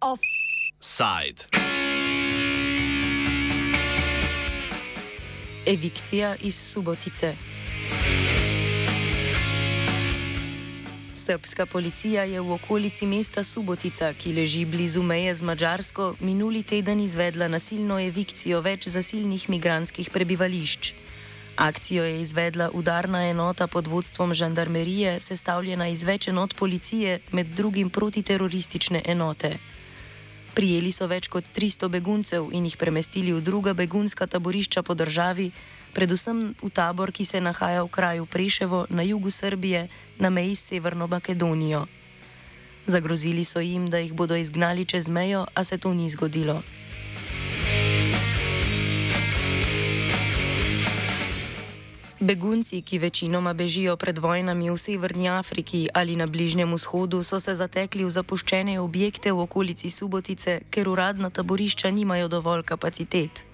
Offside. Evikcija iz Subotice. Srpska policija je v okolici mesta Subotica, ki leži blizu meje z Mačarsko, minuli teden izvedla nasilno evikcijo več zasilnih migranskih prebivališč. Akcijo je izvedla udarna enota pod vodstvom žandarmerije, sestavljena iz več enot policije, med drugim protiteroristične enote. Prijeli so več kot 300 beguncev in jih premestili v druga begunska taborišča po državi, predvsem v tabor, ki se nahaja v kraju Preševo na jugu Srbije, na meji s Severno Makedonijo. Zagrozili so jim, da jih bodo izgnali čez mejo, a se to ni zgodilo. Begunci, ki večinoma bežijo pred vojnami v Severni Afriki ali na Bližnjem vzhodu, so se zatekli v zapuščene objekte v okolici Subotice, ker uradna taborišča nimajo dovolj kapacitet.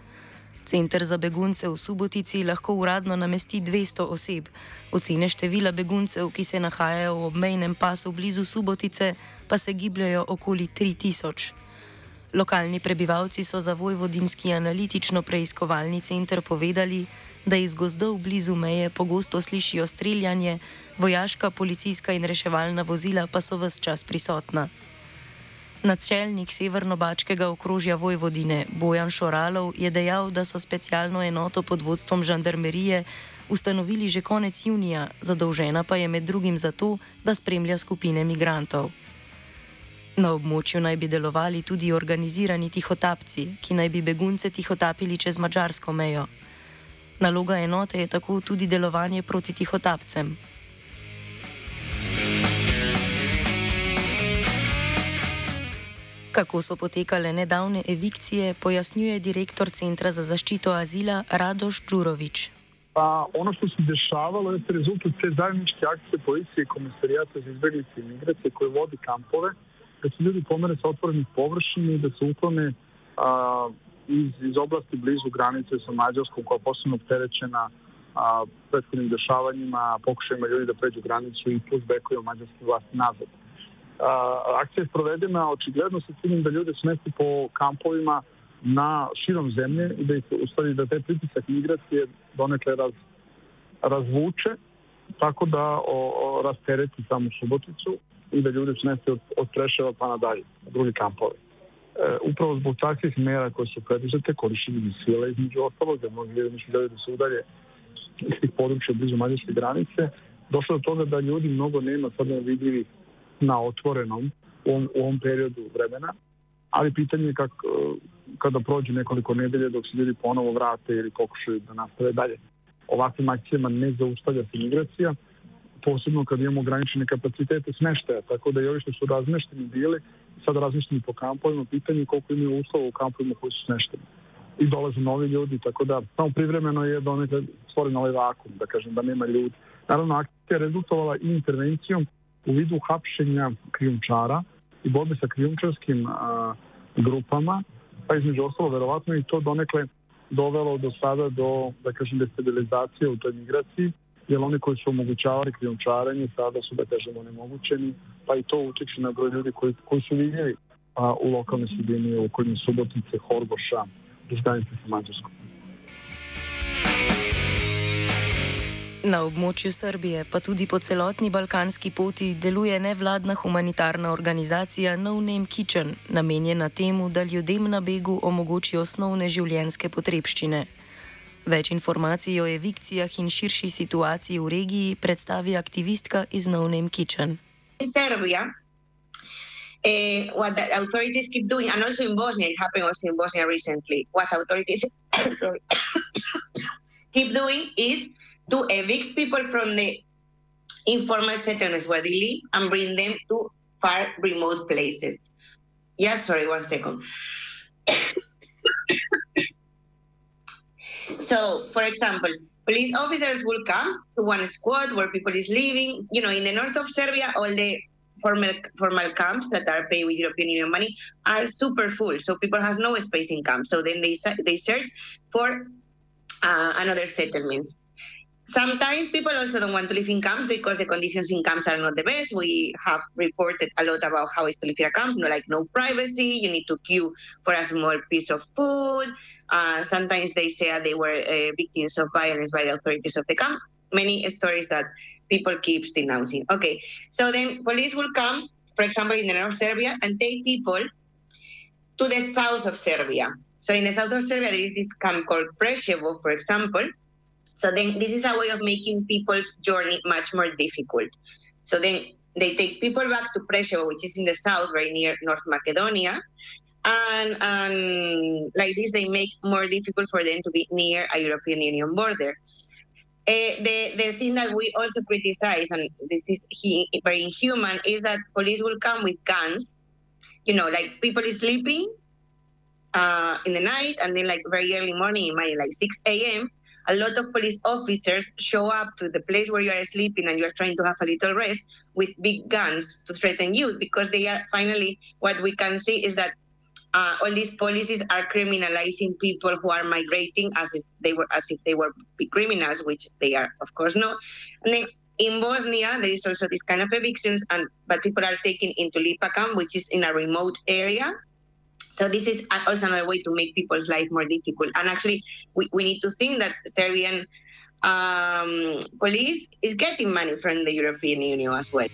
Center za begunce v Subotici lahko uradno namesti 200 oseb. Ocene števila beguncev, ki se nahajajo v obmejnem pasu blizu Subotice, pa se gibljajo okoli 3000. Lokalni prebivalci so za Vojvodinski analitično-preiskovalni center povedali, da iz gozdov blizu meje pogosto slišijo streljanje, vojaška, policijska in reševalna vozila pa so vse čas prisotna. Načelnik Severno-Bačkega okrožja Vojvodine Bojan Šoralov je dejal, da so specialno enoto pod vodstvom žandarmerije ustanovili že konec junija, zadolžena pa je med drugim zato, da spremlja skupine migrantov. Na območju naj bi delovali tudi organizirani tihotapci, ki naj bi begunce tihotapili čez mačarsko mejo. Naloga enote je tako tudi delovanje proti tihotapcem. Kako so potekale nedavne evikcije, pojasnjuje direktor Centra za zaščito azila Radoš Đurović. Pa ono što se dešavalo je rezultat te zajedničke akcije policije i komisarijata za izbjeglice i migracije koje vodi kampove, da se ljudi pomere sa otvorenih površina i da se uklone a, iz, iz oblasti blizu granice sa Mađarskom koja je posebno opterećena prethodnim dešavanjima, pokušajima ljudi da pređu granicu i plus bekuju mađarske vlasti nazad akcija je sprovedena očigledno sa ciljem da ljude smesti po kampovima na širom zemlje i da ih u da taj pritisak migracije donekle raz, razvuče tako da o, o, rastereti samu Suboticu i da ljude smesti od, od Preševa pa nadalje, na drugi kampove. E, upravo zbog takvih mera koje su preduzete, korišćenje sile između ostalog, da mnogi ljudi misle da se udalje iz tih područja blizu mađarske granice, došlo do toga da ljudi mnogo nema sad vidljivih na otvorenom u ovom, u ovom periodu vremena, ali pitanje je kak, kada prođe nekoliko nedelje dok se ljudi ponovo vrate ili pokušaju da nastave dalje. Ovakvim akcijama ne zaustavlja se migracija, posebno kad imamo ograničene kapacitete smeštaja, tako da i ovi što su razmešteni bili, sad razmešteni po kampovima, pitanje je koliko imaju uslova u kampovima koji su smešteni. I dolaze novi ljudi, tako da samo privremeno je donekle stvoren ovaj vakum, da kažem da nema ljudi. Naravno, akcija je rezultovala intervencijom u vidu hapšenja krijumčara i borbe sa krijumčarskim grupama, pa između ostalo verovatno i to donekle dovelo do sada do, da kažem, destabilizacije u toj migraciji, jer oni koji su omogućavali krijumčarenje sada su, da kažem, onemogućeni, pa i to utiče na broj ljudi koji, koji su vidjeli a, u lokalnoj sredini, u okolini Subotice, Horgoša, iz granice sa Mađarskom. Na območju Srbije, pa tudi po celotni balkanski poti, deluje nevladna humanitarna organizacija No Name Kitchen, namenjena temu, da ljudem na begu omogoči osnovne življenjske potrebščine. Več informacij o evikcijah in širši situaciji v regiji predstavi aktivistka iz No Name Kitchen. Serbia. Uh, what the authorities keep doing, and also in Bosnia, it happened also in Bosnia recently. What authorities sorry, keep doing is to evict people from the informal settlements where they live and bring them to far remote places. Yeah, sorry, one second. so, for example, police officers will come to one squad where people is living. You know, in the north of Serbia, all the formal formal camps that are paid with European Union money are super full. So people has no space in camps. So then they they search for uh, and other settlements. Sometimes people also don't want to live in camps because the conditions in camps are not the best. We have reported a lot about how it's to live in a camp, no, like no privacy, you need to queue for a small piece of food. Uh, sometimes they say they were uh, victims of violence by the authorities of the camp. Many stories that people keep denouncing. Okay, so then police will come, for example, in the north of Serbia, and take people to the south of Serbia. So in the south of Serbia, there is this camp called Preševo, for example, so then this is a way of making people's journey much more difficult. So then they take people back to Preševo, which is in the south, very near North Macedonia. And, and like this, they make more difficult for them to be near a European Union border. Uh, the, the thing that we also criticize, and this is he, very inhuman, is that police will come with guns. You know, like people is sleeping uh, in the night, and then like very early morning, maybe like 6 a.m., a lot of police officers show up to the place where you are sleeping and you are trying to have a little rest with big guns to threaten you because they are finally what we can see is that uh, all these policies are criminalizing people who are migrating as if they were as if they were criminals, which they are, of course, not. And then in Bosnia, there is also this kind of evictions, and but people are taken into Lipa camp, which is in a remote area, so this is also another way to make people's life more difficult. And actually, we, we need to think that Serbian um, police is getting money from the European Union as well.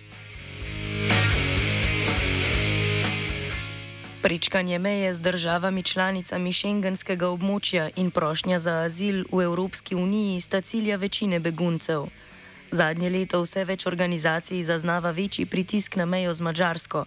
Pričkanje meje z državami članicami šengenskega območja in prošnja za azil v Evropski uniji sta cilja večine beguncev. Zadnje leto vse več organizacij zaznava večji pritisk na mejo z Mačarsko.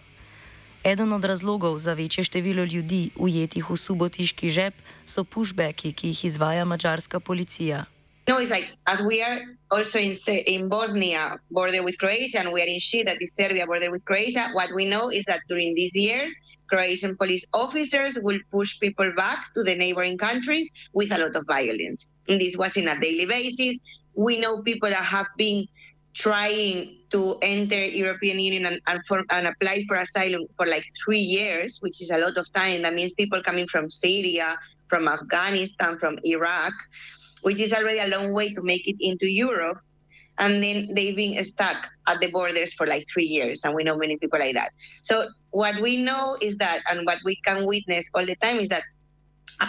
Eden od razlogov za večje število ljudi, ujetih v subotiški žep, so pushbacki, ki jih izvaja mačarska policija. No, it's like as we are also in in Bosnia border with Croatia and we are in Shid that is Serbia border with Croatia. What we know is that during these years, Croatian police officers will push people back to the neighboring countries with a lot of violence. And this was in a daily basis. We know people that have been trying to enter European Union and, and, for, and, apply for asylum for like three years, which is a lot of time. That means people coming from Syria, from Afghanistan, from Iraq, which is already a long way to make it into Europe. And then they've been stuck at the borders for like three years, and we know many people like that. So what we know is that, and what we can witness all the time is that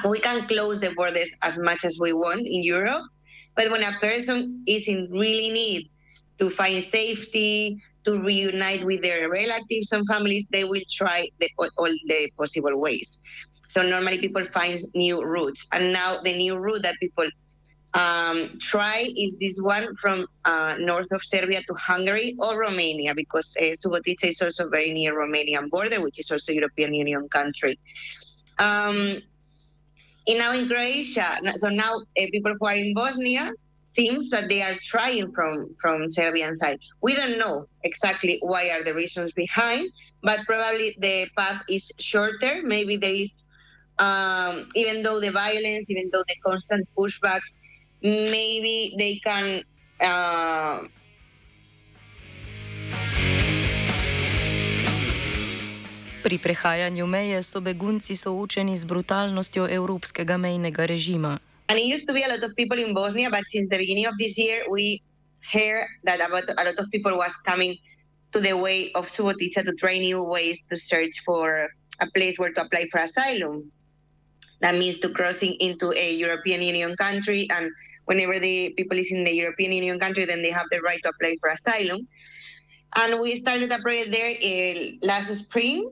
we can close the borders as much as we want in Europe, but when a person is in really need to find safety, to reunite with their relatives and families, they will try the, all the possible ways. So normally people find new routes, and now the new route that people um, try is this one from uh, north of Serbia to Hungary or Romania, because uh, Subotica is also very near Romanian border, which is also European Union country. Um, in now in Croatia, so now uh, people who are in Bosnia seems that they are trying from from Serbian side. We don't know exactly why are the reasons behind, but probably the path is shorter. Maybe there is, um, even though the violence, even though the constant pushbacks, maybe they can. Uh, Pri prehajanju meje so begunci soočeni z brutalnostjo evropskega mejnega režima. And it used to be a lot of people in Bosnia, but since the beginning of this year, we heard that about a lot of people was coming to the way of Subotica to try new ways to search for a place where to apply for asylum. That means to crossing into a European Union country, and whenever the people is in the European Union country, then they have the right to apply for asylum. And we started a project there uh, last spring,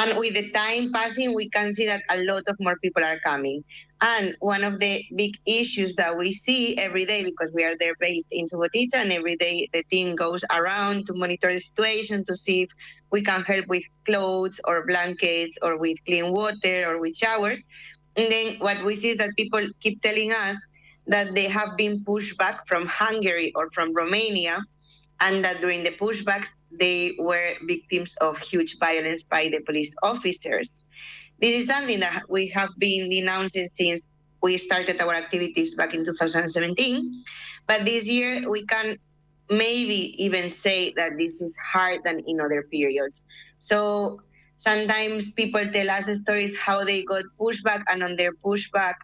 and with the time passing, we can see that a lot of more people are coming. And one of the big issues that we see every day, because we are there based in Subotica, and every day the team goes around to monitor the situation to see if we can help with clothes or blankets or with clean water or with showers. And then what we see is that people keep telling us that they have been pushed back from Hungary or from Romania, and that during the pushbacks, they were victims of huge violence by the police officers. This is something that we have been denouncing since we started our activities back in 2017. But this year, we can maybe even say that this is hard than in other periods. So sometimes people tell us stories how they got pushback, and on their pushback,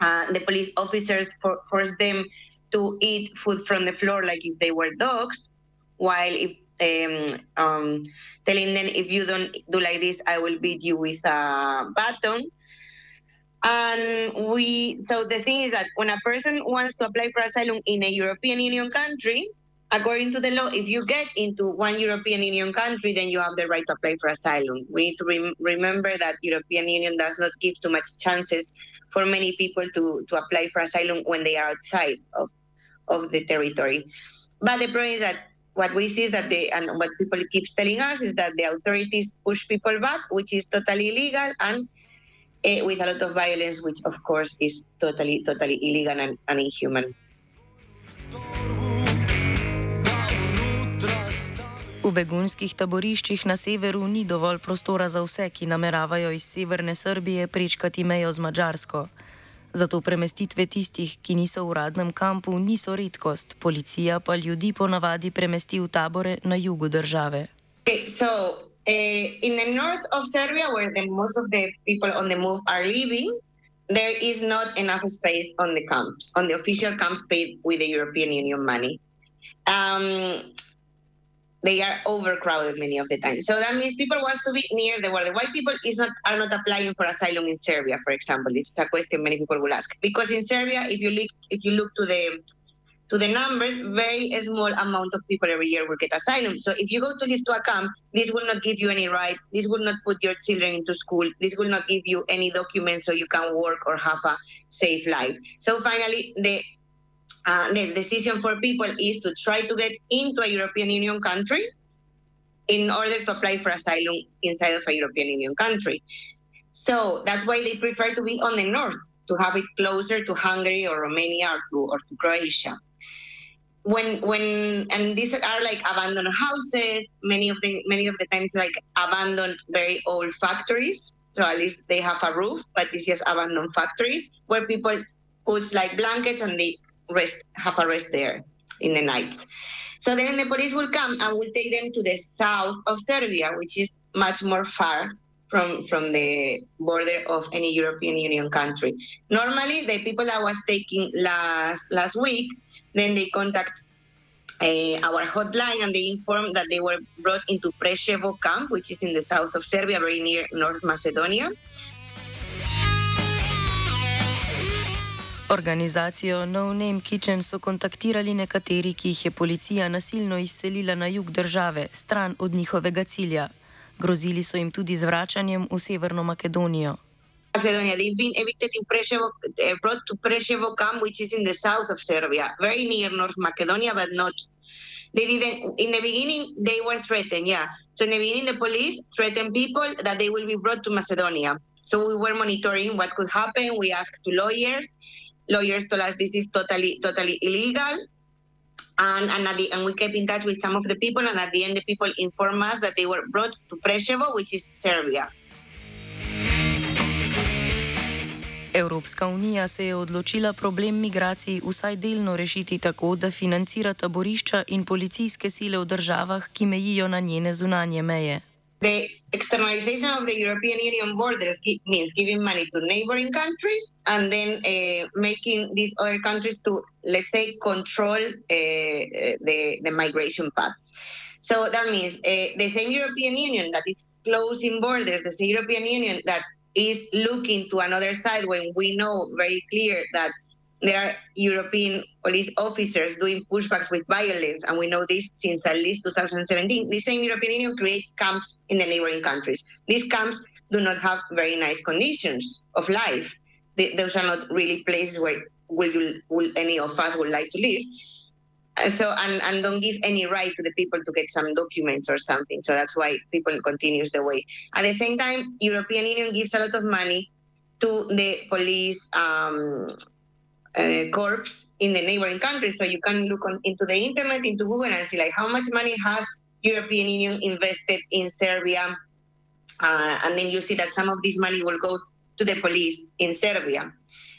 uh, the police officers for, force them to eat food from the floor like if they were dogs, while if um, um, telling them if you don't do like this, I will beat you with a baton. And we, so the thing is that when a person wants to apply for asylum in a European Union country, according to the law, if you get into one European Union country, then you have the right to apply for asylum. We need to rem- remember that European Union does not give too much chances for many people to, to apply for asylum when they are outside of, of the territory. But the problem is that what we see is that the and what people keeps telling us is that the authorities push people back, which is totally illegal and uh, with a lot of violence, which of course is totally, totally illegal and, and inhuman. V begunskih taboriščih na severu ni dovolj prostora za vse, ki nameravajo iz severne Srbije prečkati mejo z Mačarsko. Zato premestitve tistih, ki niso v uradnem kampu, niso redkost. Policija pa ljudi ponavadi premesti v tabore na jugu države. Okay, so, uh, in the north of Serbia, where the most of the people on the move are living, there is not enough space on the camps, on the official camps paid with the European Union money. Um, they are overcrowded many of the time. So that means people want to be near the border. Why people is not are not applying for asylum in Serbia, for example? This is a question many people will ask. Because in Serbia, if you look if you look to the to the numbers, very small amount of people every year will get asylum. So if you go to live to a camp, this will not give you any right. This will not put your children into school. This will not give you any documents so you can work or have a safe life. So finally, the uh, the decision for people is to try to get into a European Union country in order to apply for asylum inside of a European Union country. So that's why they prefer to be on the north, to have it closer to Hungary or Romania or to, or to Croatia. When when and these are like abandoned houses, many of the many of the times like abandoned very old factories. So at least they have a roof, but it's just abandoned factories where people put like blankets and they rest, have a rest there in the nights. So then the police will come and will take them to the south of Serbia, which is much more far from from the border of any European Union country. Normally, the people that was taking last last week, then they contact uh, our hotline and they inform that they were brought into Preševo camp, which is in the south of Serbia, very near North Macedonia. Organizacijo No Name Kitchen so kontaktirali nekateri, ki jih je policija nasilno izselila na jug države, stran od njihovega cilja. Grozili so jim tudi z vračanjem v Severno Makedonijo. Macedonia. They've been evicted in Preshevo, uh, brought to Preshevo camp, which is in the south of Serbia, very near North Macedonia, but not. They didn't. In the beginning, they were threatened. Yeah. So in the beginning, the police threatened people that they will be brought to Macedonia. So we were monitoring what could happen. We asked to lawyers. Lawyers told us this is totally totally illegal and and, the, and we kept in touch with some of the people and at the end the people informed us that they were brought to Preševo which is Serbia Evropska unija se je odločila problem migracij vsaj delno rešiti tako, da financira taborišča in policijske sile v državah, ki mejijo na njene zunanje meje. The externalization of the European Union borders means giving money to neighboring countries and then uh, making these other countries to, let's say, control uh, the, the migration paths. So that means uh, the same European Union that is closing borders, the same European Union that is looking to another side when we know very clear that there are European police officers doing pushbacks with violence, and we know this since at least 2017. The same European Union creates camps in the neighboring countries. These camps do not have very nice conditions of life. They, those are not really places where will, you, will any of us would like to live. So and, and don't give any right to the people to get some documents or something. So that's why people continues the way. At the same time, European Union gives a lot of money to the police um, uh, corps in the neighboring countries. So you can look on, into the internet, into Google, and see like how much money has European Union invested in Serbia, uh, and then you see that some of this money will go to the police in Serbia.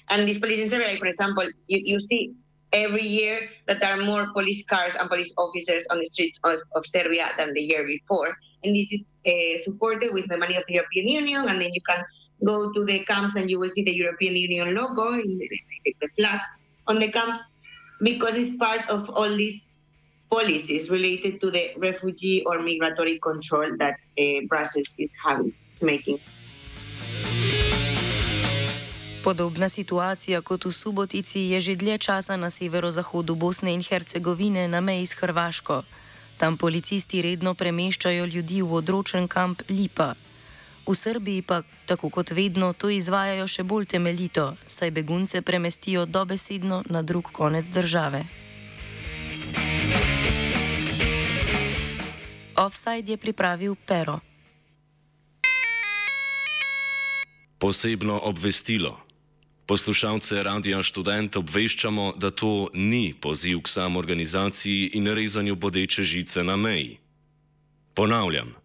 And this police in Serbia, like for example, you, you see every year that there are more police cars and police officers on the streets of, of Serbia than the year before. And this is uh, supported with the money of the European Union, and then you can go to the camps and you will see the European Union logo, the flag on the camps, because it's part of all these policies related to the refugee or migratory control that uh, Brussels is having, is making. Podobna situacija kot v Subotici je že dlje časa na severozahodu Bosne in Hercegovine na meji s Hrvaško. Tam policisti redno premeščajo ljudi v odročen kamp Lipa. V Srbiji pa, tako kot vedno, to izvajajo še bolj temeljito, saj begunce premestijo dobesedno na drug konec države. Offside je pripravil Pero. Posebno obvestilo. Poslušalce Radia Student obveščamo, da to ni poziv k samorganizaciji in rezanju bodeče žice na meji. Ponavljam,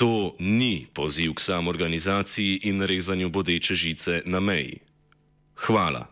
to ni poziv k samorganizaciji in rezanju bodeče žice na meji. Hvala.